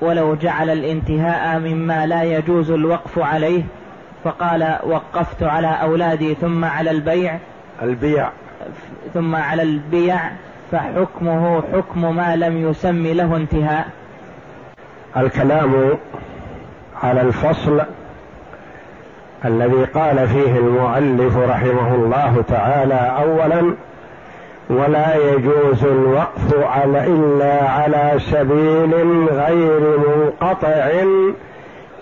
ولو جعل الانتهاء مما لا يجوز الوقف عليه فقال وقفت على أولادي ثم على البيع. البيع. ثم على البيع فحكمه حكم ما لم يسم له انتهاء. الكلام على الفصل الذي قال فيه المؤلف رحمه الله تعالى اولا ولا يجوز الوقف على إلا على سبيل غير منقطع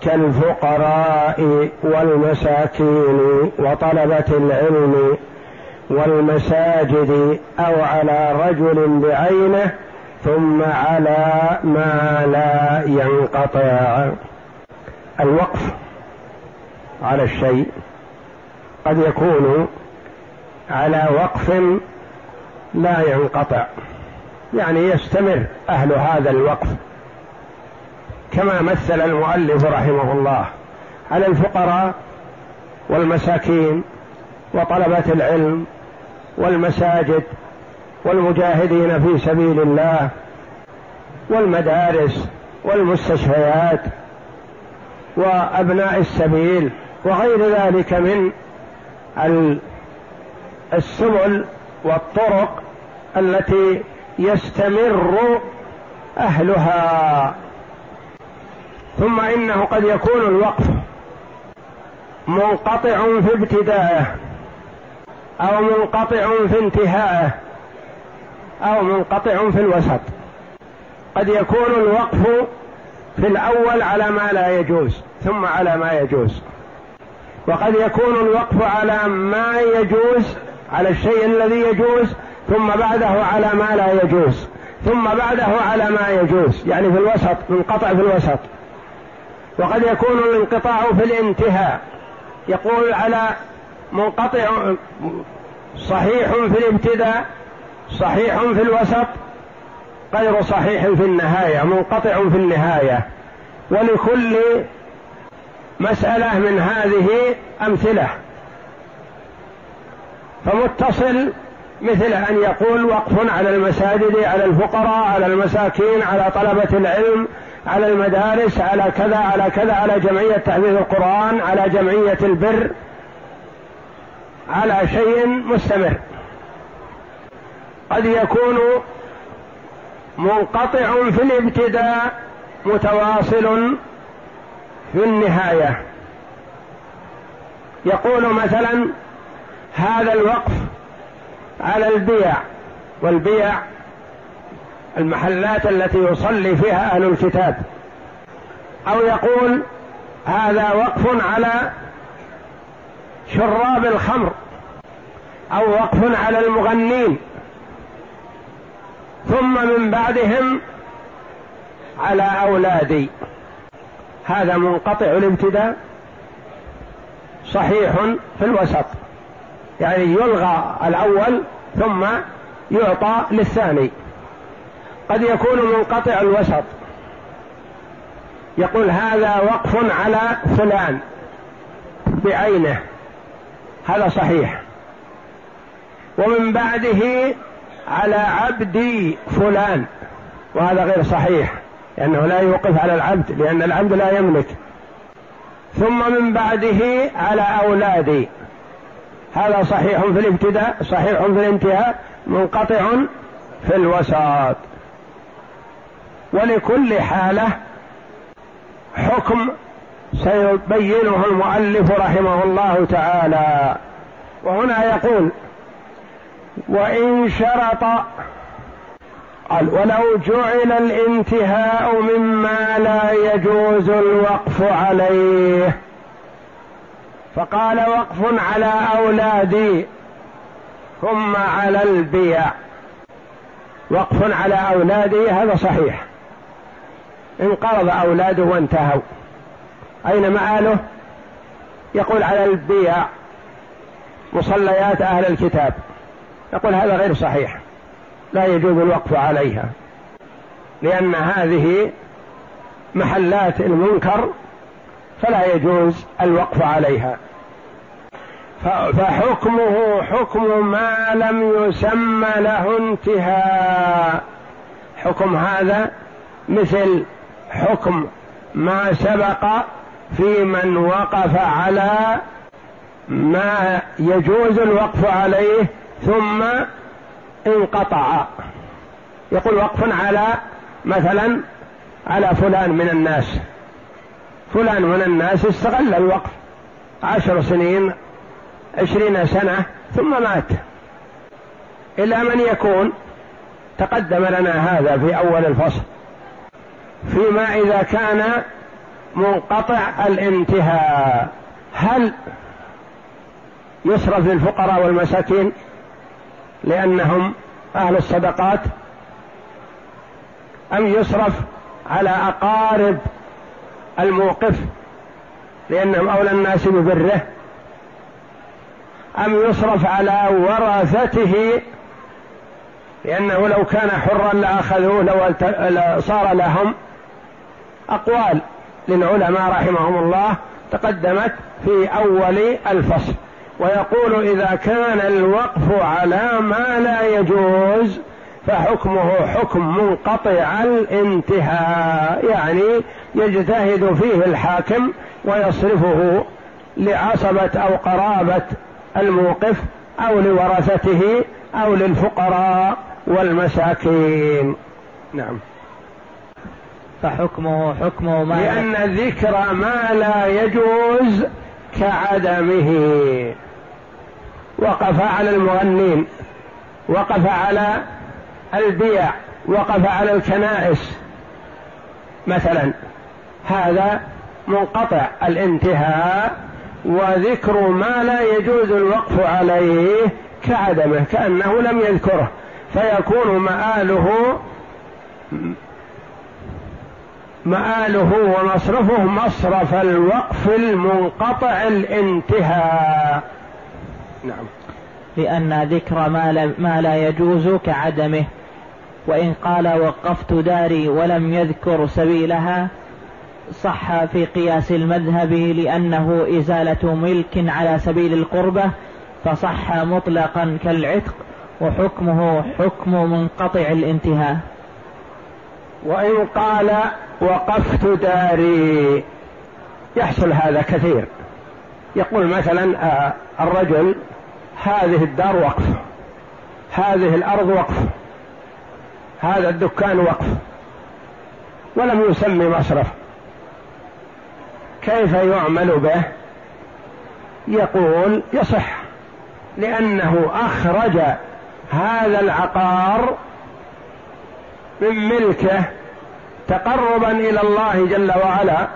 كالفقراء والمساكين وطلبة العلم والمساجد أو على رجل بعينه ثم على ما لا ينقطع. الوقف على الشيء قد يكون على وقف لا ينقطع. يعني يستمر أهل هذا الوقف. كما مثل المؤلف رحمه الله على الفقراء والمساكين وطلبة العلم والمساجد والمجاهدين في سبيل الله والمدارس والمستشفيات وأبناء السبيل وغير ذلك من السبل والطرق التي يستمر أهلها. ثم إنه قد يكون الوقف منقطع في ابتدائه أو منقطع في انتهائه أو منقطع في الوسط. قد يكون الوقف في الأول على ما لا يجوز ثم على ما يجوز. وقد يكون الوقف على ما يجوز على الشيء الذي يجوز ثم بعده على ما لا يجوز ثم بعده على ما يجوز يعني في الوسط منقطع في الوسط. وقد يكون الانقطاع في الانتهاء. يقول على منقطع صحيح في الابتداء صحيح في الوسط غير صحيح في النهاية منقطع في النهاية. ولكل مسألة من هذه أمثلة. فمتصل مثل أن يقول وقف على المساجد على الفقراء على المساكين على طلبة العلم على المدارس على كذا على كذا على جمعية تحفيظ القرآن على جمعية البر على شيء مستمر. قد يكون منقطع في الابتداء متواصل في النهاية. يقول مثلا هذا الوقف على البيع والبيع المحلات التي يصلي فيها أهل الكتاب. أو يقول هذا وقف على شراب الخمر أو وقف على المغنين. ثم من بعدهم على أولادي. هذا منقطع الابتداء صحيح في الوسط. يعني يلغى الأول ثم يعطى للثاني. قد يكون منقطع الوسط. يقول هذا وقف على فلان بعينه. هذا صحيح. ومن بعده على عبد فلان. وهذا غير صحيح. لأنه لا يوقف على العبد لأن العبد لا يملك. ثم من بعده على أولادي. هذا صحيح في الابتداء صحيح في الانتهاء منقطع في الوسط ولكل حالة حكم سيبينه المؤلف رحمه الله تعالى. وهنا يقول وإن شرط قال ولو جعل الانتهاء مما لا يجوز الوقف عليه. فقال وقف على أولادي ثم على البيع. وقف على أولادي هذا صحيح. انقرض أولاده وانتهوا. أين مآله؟ يقول على البيع. مصليات أهل الكتاب. يقول هذا غير صحيح. لا يجوز الوقف عليها. لأن هذه محلات المنكر فلا يجوز الوقف عليها. فحكمه حكم ما لم يسمى له انتهاء. حكم هذا مثل حكم ما سبق في من وقف على ما يجوز الوقف عليه ثم انقطع. يقول وقف على مثلا على فلان من الناس. فلان من الناس استغل الوقف. عشر سنين عشرين سنة ثم مات. إلى من يكون؟ تقدم لنا هذا في أول الفصل. فيما إذا كان منقطع الانتهاء هل يصرف للفقراء والمساكين لأنهم أهل الصدقات؟ أم يصرف على أقارب الموقف لأنهم أولى الناس ببره؟ أم يصرف على ورثته؟ لأنه لو كان حرا لأخذوه لو صار لهم أقوال للعلماء رحمهم الله تقدمت في أول الفصل. ويقول إذا كان الوقف على ما لا يجوز فحكمه حكم منقطع الانتهاء يعني يجتهد فيه الحاكم ويصرفه لعصبة أو قرابة الموقف أو لورثته أو للفقراء والمساكين. نعم. فحكمه حكم ما لأن ذكر ما لا يجوز كعدمه. وقف على المغنين وقف على البيع وقف على الكنائس. مثلا هذا منقطع الانتهاء وذكر ما لا يجوز الوقف عليه كعدمه كأنه لم يذكره فيكون مآله مآله ومصرفه مصرف الوقف المنقطع الانتهاء. نعم. لأن ذكر ما لا, ما لا يجوز كعدمه وإن قال وقفت داري ولم يذكر سبيلها صح في قياس المذهب لأنه إزالة ملك على سبيل القربة فصح مطلقا كالعتق وحكمه حكم منقطع الانتهاء. وإن قال وقفت داري يحصل هذا كثير. يقول مثلا آه، الرجل هذه الدار وقف هذه الأرض وقف هذا الدكان وقف ولم يسمي مصرف. كيف يعمل به؟ يقول يصح لأنه أخرج هذا العقار من ملكه تقربا إلى الله جل وعلا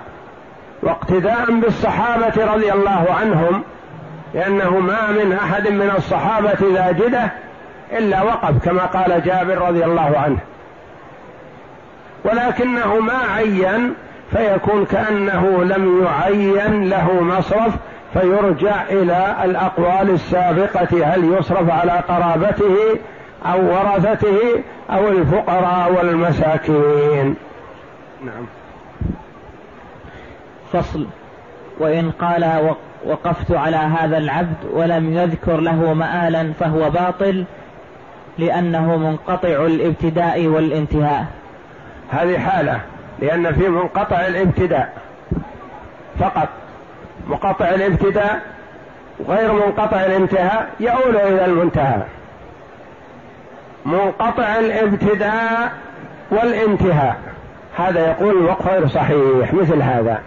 واقتداء بالصحابة رضي الله عنهم لأنه ما من أحد من الصحابة ذاجدة إلا وقف كما قال جابر رضي الله عنه. ولكنه ما عين فيكون كأنه لم يعين له مصرف فيرجع إلى الأقوال السابقة هل يصرف على قرابته أو ورثته أو الفقراء والمساكين. نعم. فصل. وإن قال وقفت على هذا العبد ولم يذكر له مآلا فهو باطل لأنه منقطع الابتداء والانتهاء. هذه حالة. لأن في منقطع الابتداء فقط. مقطع الابتداء غير منقطع الانتهاء يؤول إلى المنتهى. منقطع الابتداء والانتهاء. هذا يقول الوقف غير صحيح مثل هذا.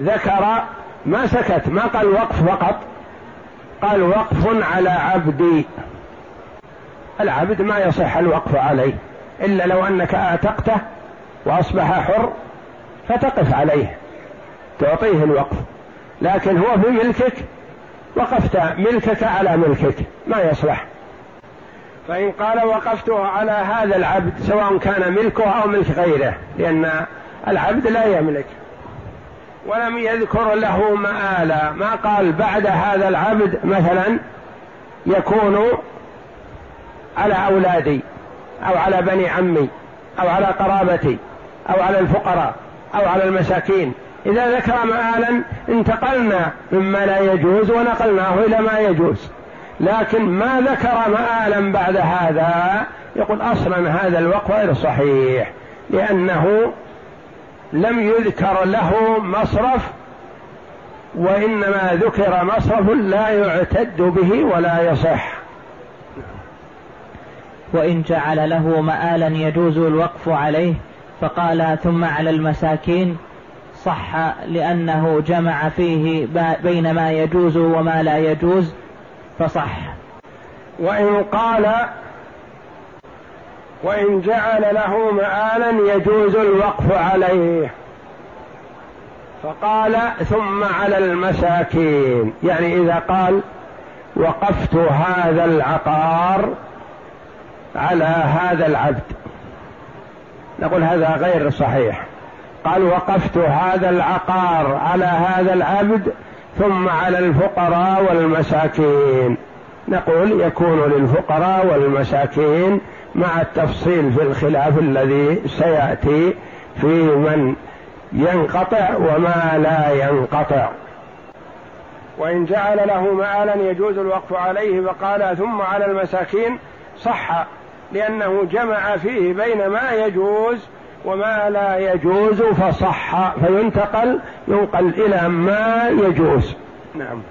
ذكر ما سكت ما قال وقف فقط. قال وقف على عبدي العبد ما يصح الوقف عليه إلا لو أنك أعتقته وأصبح حر فتقف عليه تعطيه الوقف. لكن هو في ملكك وقفت ملكك على ملكك ما يصلح. فإن قال وقفته على هذا العبد سواء كان ملكه أو ملك غيره لأن العبد لا يملك. ولم يذكر له مآلا. ما قال بعد هذا العبد مثلا يكون على أولادي أو على بني عمي أو على قرابتي. أو على الفقراء أو على المساكين. إذا ذكر مآلا انتقلنا مما لا يجوز ونقلناه إلى ما يجوز. لكن ما ذكر مآلا بعد هذا يقول أصلا هذا الوقف غير صحيح لأنه لم يذكر له مصرف وإنما ذكر مصرف لا يعتد به ولا يصح. وإن جعل له مآلا يجوز الوقف عليه فقال ثم على المساكين صح لأنه جمع فيه بين ما يجوز وما لا يجوز فصح. وإن قال وإن جعل له مآلا يجوز الوقف عليه فقال ثم على المساكين يعني إذا قال وقفت هذا العقار على هذا العبد نقول هذا غير صحيح. قال وقفت هذا العقار على هذا العبد ثم على الفقراء والمساكين. نقول يكون للفقراء والمساكين مع التفصيل في الخلاف الذي سيأتي في من ينقطع وما لا ينقطع. وإن جعل له مآلا يجوز الوقف عليه فقال ثم على المساكين صح لأنه جمع فيه بين ما يجوز وما لا يجوز فصح فينتقل ينقل إلى ما يجوز. نعم.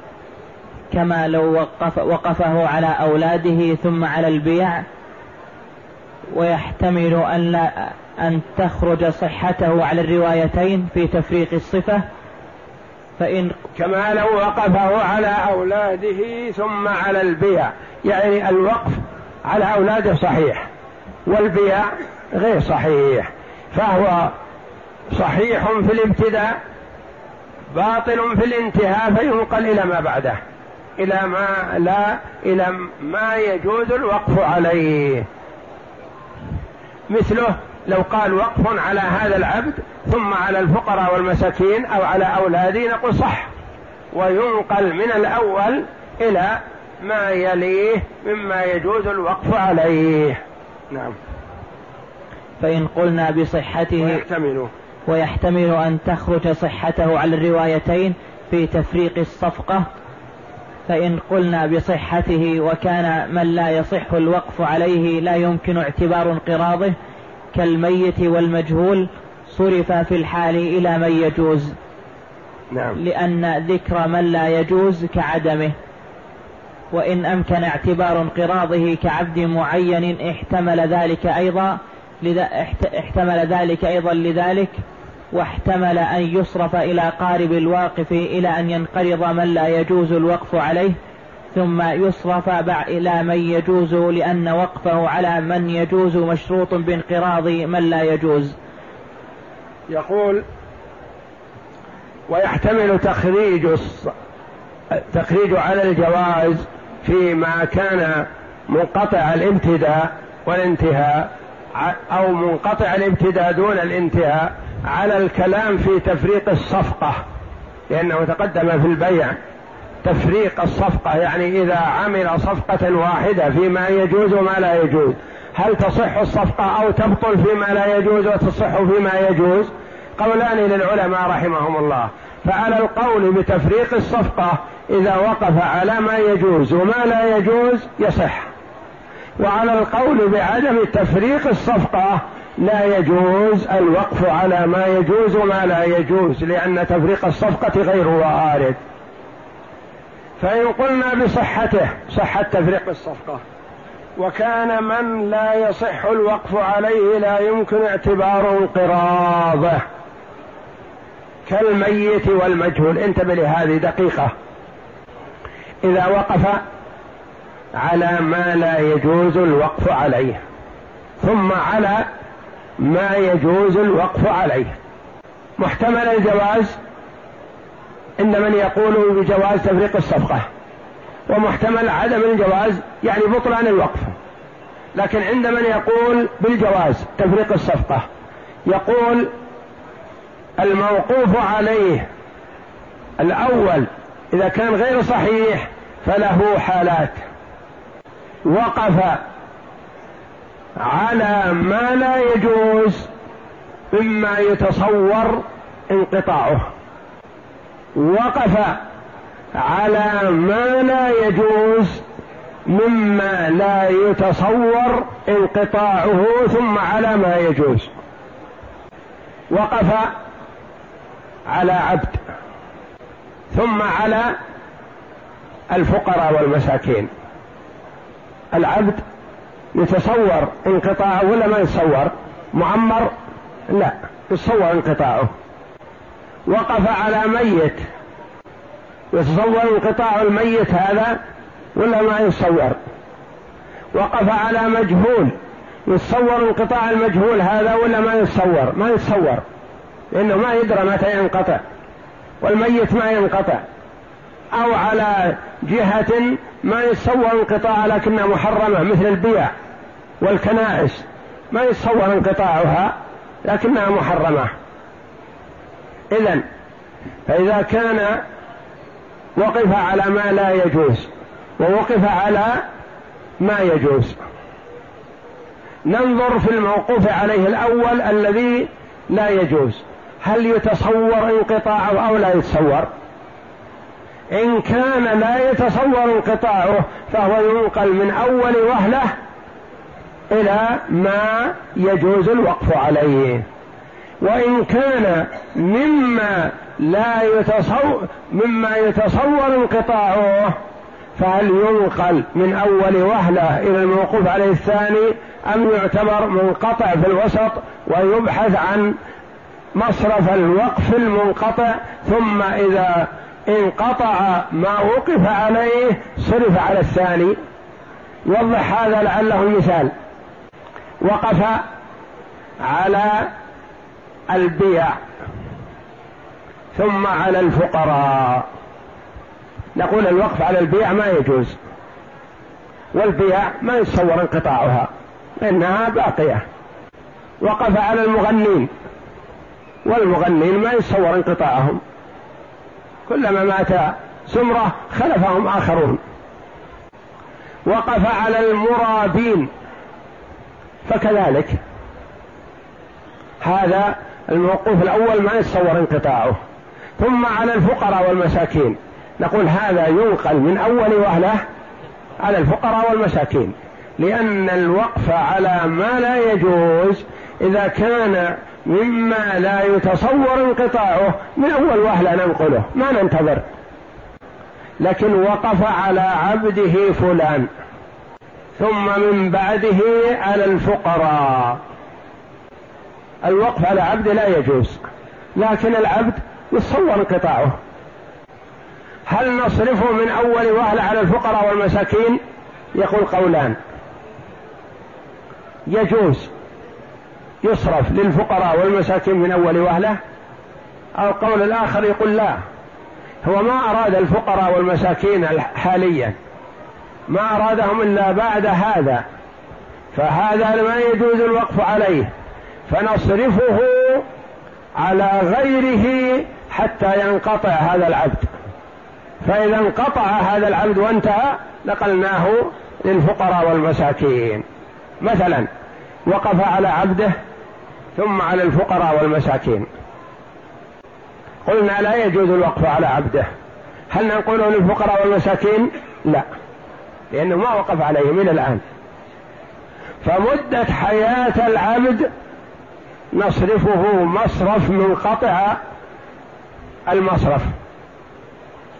كما لو وقف وقفه على أولاده ثم على البيع ويحتمل أن لا أن تخرج صحته على الروايتين في تفريق الصفة فإن كما لو وقفه على أولاده ثم على البيع. يعني الوقف على أولاده صحيح والبيع غير صحيح فهو صحيح في الابتداء باطل في الانتهاء فينقل إلى ما بعده إلى ما لا إلى ما يجوز الوقف عليه. مثله لو قال وقف على هذا العبد ثم على الفقراء والمساكين أو على أولادي نقول صح وينقل من الأول إلى ما يليه مما يجوز الوقف عليه. نعم. فإن قلنا بصحته ويحتمل. ويحتمل أن تخرج صحته على الروايتين في تفريق الصفقة. فإن قلنا بصحته وكان من لا يصح الوقف عليه لا يمكن اعتبار انقراضه كالميت والمجهول صرف في الحال إلى من يجوز. نعم. لأن ذكر من لا يجوز كعدمه. وإن أمكن اعتبار انقراضه كعبد معين احتمل ذلك أيضا احتمل ذلك أيضا لذلك واحتمل أن يصرف إلى قارب الواقف إلى أن ينقرض من لا يجوز الوقف عليه ثم يصرف إلى من يجوز لأن وقفه على من يجوز مشروط بانقراض من لا يجوز. يقول ويحتمل تخريج تخريج على الجواز فيما كان منقطع الابتداء والانتهاء أو منقطع الابتداء دون الانتهاء على الكلام في تفريق الصفقة لأنه تقدم في البيع تفريق الصفقة يعني إذا عمل صفقة واحدة فيما يجوز وما لا يجوز. هل تصح الصفقة أو تبطل فيما لا يجوز وتصح فيما يجوز؟ قولان للعلماء رحمهم الله. فعلى القول بتفريق الصفقة إذا وقف على ما يجوز وما لا يجوز يصح. وعلى القول بعدم تفريق الصفقة لا يجوز الوقف على ما يجوز وما لا يجوز لأن تفريق الصفقة غير وارد. فإن قلنا بصحته صحه تفريق الصفقة. وكان من لا يصح الوقف عليه لا يمكن اعتبار انقراضه. كالميت والمجهول. انتبه لهذه دقيقة. إذا وقف على ما لا يجوز الوقف عليه ثم على ما يجوز الوقف عليه. محتمل الجواز عند من يقول بجواز تفريق الصفقة ومحتمل عدم الجواز يعني بطلان الوقف. لكن عند من يقول بالجواز تفريق الصفقة يقول الموقوف عليه الأول إذا كان غير صحيح فله حالات. وقف على ما لا يجوز مما يتصور انقطاعه. وقف على ما لا يجوز مما لا يتصور انقطاعه ثم على ما يجوز. وقف على عبد ثم على الفقراء والمساكين. العبد يتصور انقطاعه ولا ما يتصور؟ معمر؟ لا يتصور انقطاعه. وقف على ميت. يتصور انقطاع الميت هذا ولا ما يتصور؟ وقف على مجهول. يتصور انقطاع المجهول هذا ولا ما يتصور؟ ما يتصور. لأنه ما يدرى متى ينقطع. والميت ما ينقطع. أو على جهة ما يتصور انقطاع لكنها محرمة مثل البيع والكنائس. ما يتصور انقطاعها لكنها محرمة. إذا فإذا كان وقف على ما لا يجوز ووقف على ما يجوز. ننظر في الموقوف عليه الأول الذي لا يجوز. هل يتصور انقطاعه أو لا يتصور؟ إن كان لا يتصور انقطاعه فهو ينقل من أول وهلة إلى ما يجوز الوقف عليه. وإن كان مما لا يتصور مما يتصور انقطاعه فهل ينقل من أول وهلة إلى الموقوف عليه الثاني أم يعتبر منقطع في الوسط ويبحث عن مصرف الوقف المنقطع ثم إذا انقطع ما وقف عليه صرف على الثاني. يوضح هذا لعله مثال. وقف على البيع ثم على الفقراء. نقول الوقف على البيع ما يجوز. والبيع ما يتصور انقطاعها لأنها باقية. وقف على المغنين والمغنين ما يتصور انقطاعهم. كلما مات سمرة خلفهم آخرون. وقف على المرابين فكذلك. هذا الموقوف الأول ما يتصور انقطاعه. ثم على الفقراء والمساكين. نقول هذا ينقل من أول وهلة على الفقراء والمساكين. لأن الوقف على ما لا يجوز إذا كان مما لا يتصور انقطاعه من أول وهلة ننقله ما ننتظر. لكن وقف على عبده فلان ثم من بعده على الفقراء. الوقف على عبد لا يجوز لكن العبد يتصور انقطاعه. هل نصرفه من أول وهلة على الفقراء والمساكين؟ يقول قولان. يجوز. يصرف للفقراء والمساكين من أول وهلة أو قول الآخر يقول لا. هو ما أراد الفقراء والمساكين حاليا ما أرادهم إلا بعد هذا فهذا ما يجوز الوقف عليه. فنصرفه على غيره حتى ينقطع هذا العبد. فإذا انقطع هذا العبد وانتهى نقلناه للفقراء والمساكين. مثلا وقف على عبده ثم على الفقراء والمساكين. قلنا لا يجوز الوقف على عبده. هل نقول للفقراء والمساكين؟ لا. لأنه ما وقف عليهم إلى الآن. فمدة حياة العبد نصرفه مصرف منقطع المصرف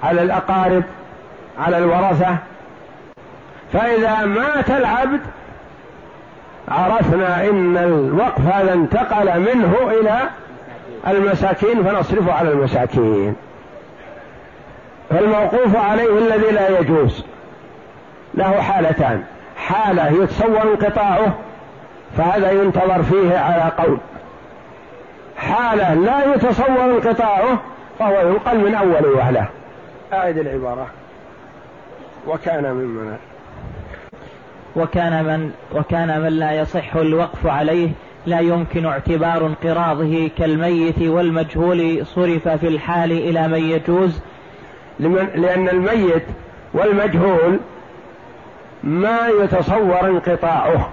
على الأقارب على الورثة. فإذا مات العبد عرفنا إن الوقف هذا انتقل منه إلى المساكين فنصرفه على المساكين. فالموقوف عليه الذي لا يجوز. له حالتان. حالة يتصور انقطاعه فهذا ينتظر فيه على قول. حالة لا يتصور انقطاعه فهو ينقل من أول وهلة أعد العبارة. وكان ممن وكان من وكان من لا يصح الوقف عليه لا يمكن اعتبار انقراضه كالميت والمجهول صرف في الحال إلى من يجوز. لأن الميت والمجهول ما يتصور انقطاعه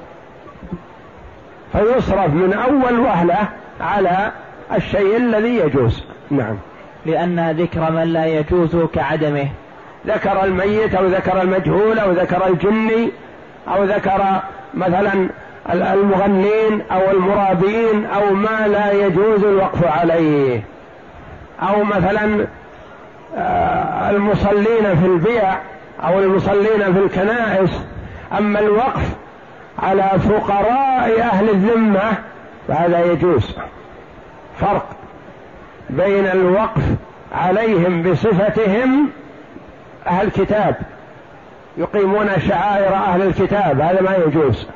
فيصرف من أول وهلة على الشيء الذي يجوز. نعم. لأن ذكر من لا يجوز كعدمه. ذكر الميت أو ذكر المجهول أو ذكر الجني أو ذكر مثلا المغنين أو المرابين أو ما لا يجوز الوقف عليه. أو مثلا آه، المصلين في البيع أو المصلين في الكنائس. أما الوقف على فقراء أهل الذمة فهذا يجوز. فرق بين الوقف عليهم بصفتهم أهل كتاب. يقيمون شعائر أهل الكتاب هذا ما يجوز.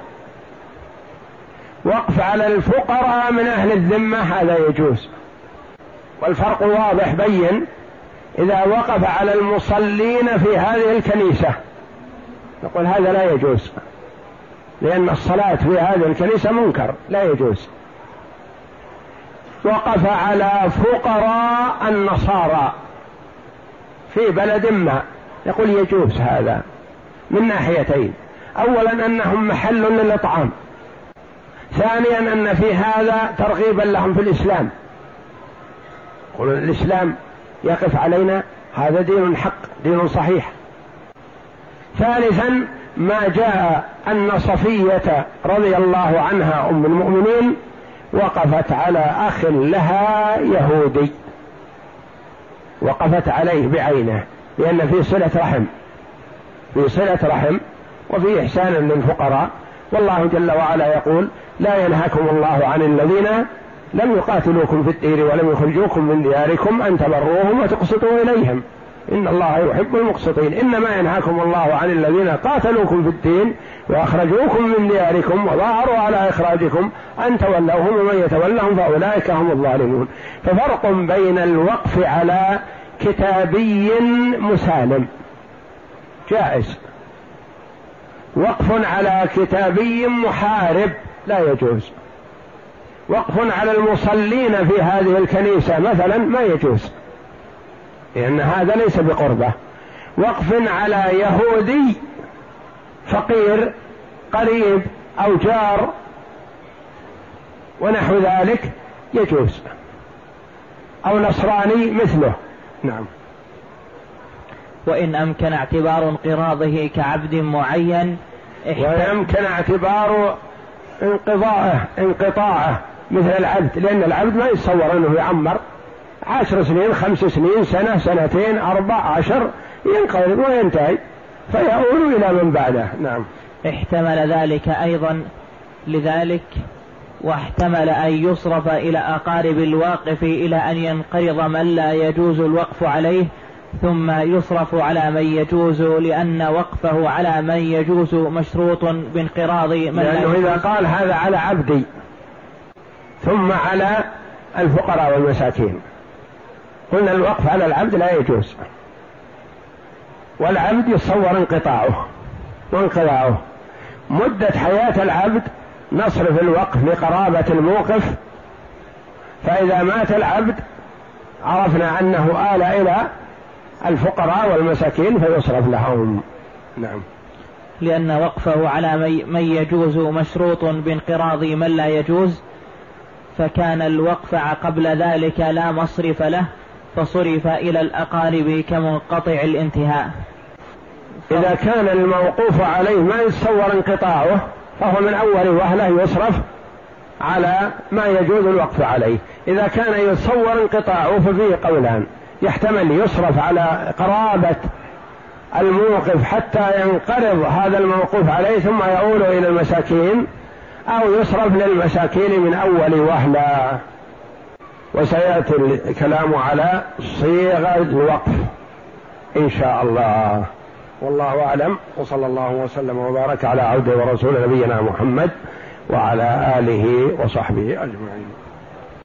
وقف على الفقراء من أهل الذمة هذا يجوز. والفرق واضح بين إذا وقف على المصلين في هذه الكنيسة. نقول هذا لا يجوز لأن الصلاة في هذه الكنيسة منكر لا يجوز. وقف على فقراء النصارى في بلد ما يقول يجوز هذا. من ناحيتين. اولا أنهم محل للإطعام. ثانيا أن في هذا ترغيبا لهم في الإسلام. يقول الإسلام يقف علينا هذا دين حق دين صحيح. ثالثا ما جاء أن صفية رضي الله عنها أم المؤمنين وقفت على أخ لها يهودي. وقفت عليه بعينه لأن في صلة رحم. في صلة رحم وفي إحسان للفقراء. والله جل وعلا يقول لا ينهاكم الله عن الذين لم يقاتلوكم في الدين ولم يخرجوكم من دياركم أن تبروهم وتقسطوا إليهم. إن الله يحب المقسطين. إنما ينهاكم الله عن الذين قاتلوكم في الدين وأخرجوكم من دياركم وظاهروا على إخراجكم أن تولوهم ومن يتولهم فأولئك هم الظالمون. ففرق بين الوقف على كتابي مسالم. جائز. وقف على كتابي محارب لا يجوز. وقف على المصلين في هذه الكنيسة مثلا ما يجوز لأن هذا ليس بقربة. وقف على يهودي فقير قريب أو جار ونحو ذلك يجوز. أو نصراني مثله. نعم. وإن أمكن اعتبار انقراضه كعبد معين ويمكن اعتبار انقضاءه انقطاعه مثل العبد لأن العبد ما يتصور أنه يعمر عشر سنين خمس سنين سنة سنتين أربع عشر ينقرض وينتهي فيؤول إلى من بعده. نعم. احتمل ذلك أيضا لذلك واحتمل أن يصرف إلى أقارب الواقف إلى أن ينقرض من لا يجوز الوقف عليه ثم يصرف على من يجوز لأن وقفه على من يجوز مشروط بانقراض من لأنه لا إذا قال هذا على عبدي ثم على الفقراء والمساكين. قلنا الوقف على العبد لا يجوز. والعبد يتصور انقطاعه وانقطاعه مدة حياة العبد نصرف الوقف لقرابة الموقف. فإذا مات العبد عرفنا أنه آل إلى الفقراء والمساكين فيصرف لهم. نعم. لأن وقفه على من يجوز مشروط بانقراض من لا يجوز فكان الوقف قبل ذلك لا مصرف له فصرف إلى الأقارب كمنقطع الانتهاء. إذا كان الموقوف عليه ما يتصور انقطاعه فهو من أول وهلة يصرف على ما يجوز الوقف عليه. إذا كان يتصور انقطاعه ففيه قولان. يحتمل يصرف على قرابة الموقف حتى ينقرض هذا الموقوف عليه ثم يؤول إلى المساكين أو يصرف للمساكين من أول وهلة. وسيأتي الكلام على صيغة الوقف إن شاء الله. والله أعلم. وصلى الله وسلم وبارك على عبده ورسول نبينا محمد وعلى آله وصحبه أجمعين.